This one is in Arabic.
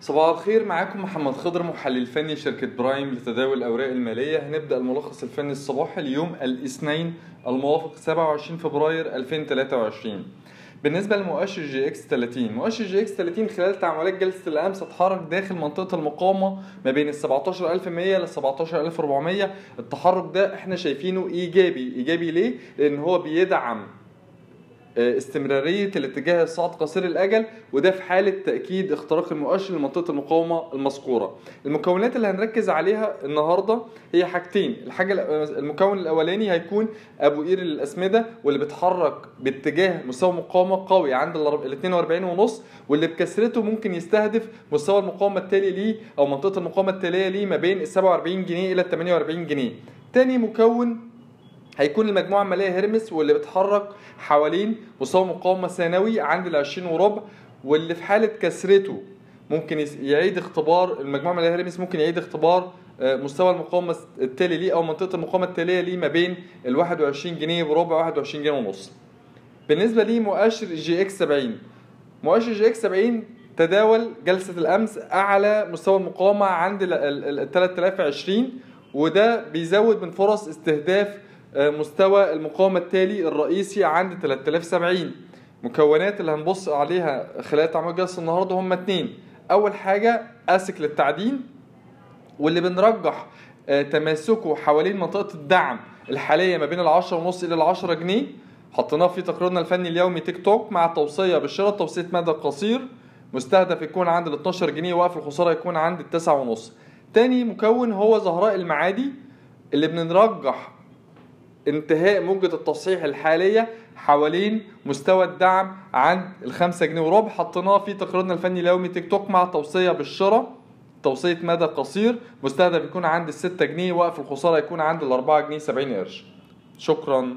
صباح الخير معاكم محمد خضر محلل فني شركة برايم لتداول الأوراق المالية. هنبدأ الملخص الفني الصباحي اليوم الاثنين الموافق 27 فبراير 2023 بالنسبة لمؤشر EGX 30 مؤشر EGX 30 خلال تعاملات جلسة الأمس اتحرك داخل منطقة المقاومة ما بين ال 17100 ل 17400 التحرك ده إحنا شايفينه إيجابي. إيجابي ليه؟ لأن هو بيدعم استمرارية الاتجاه الصاعد قصير الأجل وده في حالة تأكيد اختراق المؤشر لمنطقة المقاومة المذكورة. المكونات اللي هنركز عليها النهاردة هي حاجتين. الحاجة المكون الأولاني هيكون أبو قير الأسمدة واللي بيتحرك باتجاه مستوى مقاومة قوي عند ال 42 ونص واللي بكسرته ممكن يستهدف مستوى المقاومة التالي ليه أو منطقة المقاومة التالية ليه ما بين ال 47 جنيه إلى ال 48 جنيه. تاني مكون هيكون المجموعة المالية هرمس واللي بتحرك حوالين مستوى مقاومة ثانوي عند ال 20 وربع واللي في حالة كسرته ممكن يعيد اختبار المجموعة المالية هرمس ممكن يعيد اختبار مستوى المقاومة التالي ليه أو منطقة المقاومة التالية ليه ما بين ال 21 جنيه وربع 21 جنيه ونص. بالنسبة لي مؤشر EGX 70 مؤشر EGX 70 تداول جلسة الأمس أعلى مستوى المقاومة عند ال 3020 وده بيزود من فرص استهداف مستوى المقاومة التالي الرئيسي عند 3070 مكونات اللي هنبص عليها خلال تعامل جلسة النهاردة هم اتنين. أول حاجة أسك للتعدين واللي بنرجح تماسكه حوالين منطقة الدعم الحالية ما بين العشرة ونص إلى العشرة جنيه. حطيناه في تقريرنا الفني اليومي تيك توك مع توصية بالشراء توصية مدى قصير. مستهدف يكون عند ال 12 جنيه وقف الخسارة يكون عند التسعة ونص. تاني مكون هو زهراء المعادي اللي بنرجح انتهاء موجة التصحيح الحالية حوالين مستوى الدعم عند الخمسة جنيه وربع. حطيناه في تقريرنا الفني اليومي تيك توك مع توصية بالشراء. توصية مدى قصير. مستهدف يكون عند الستة جنيه. وقف الخسارة يكون عند الأربعة جنيه سبعين قرش. شكرا.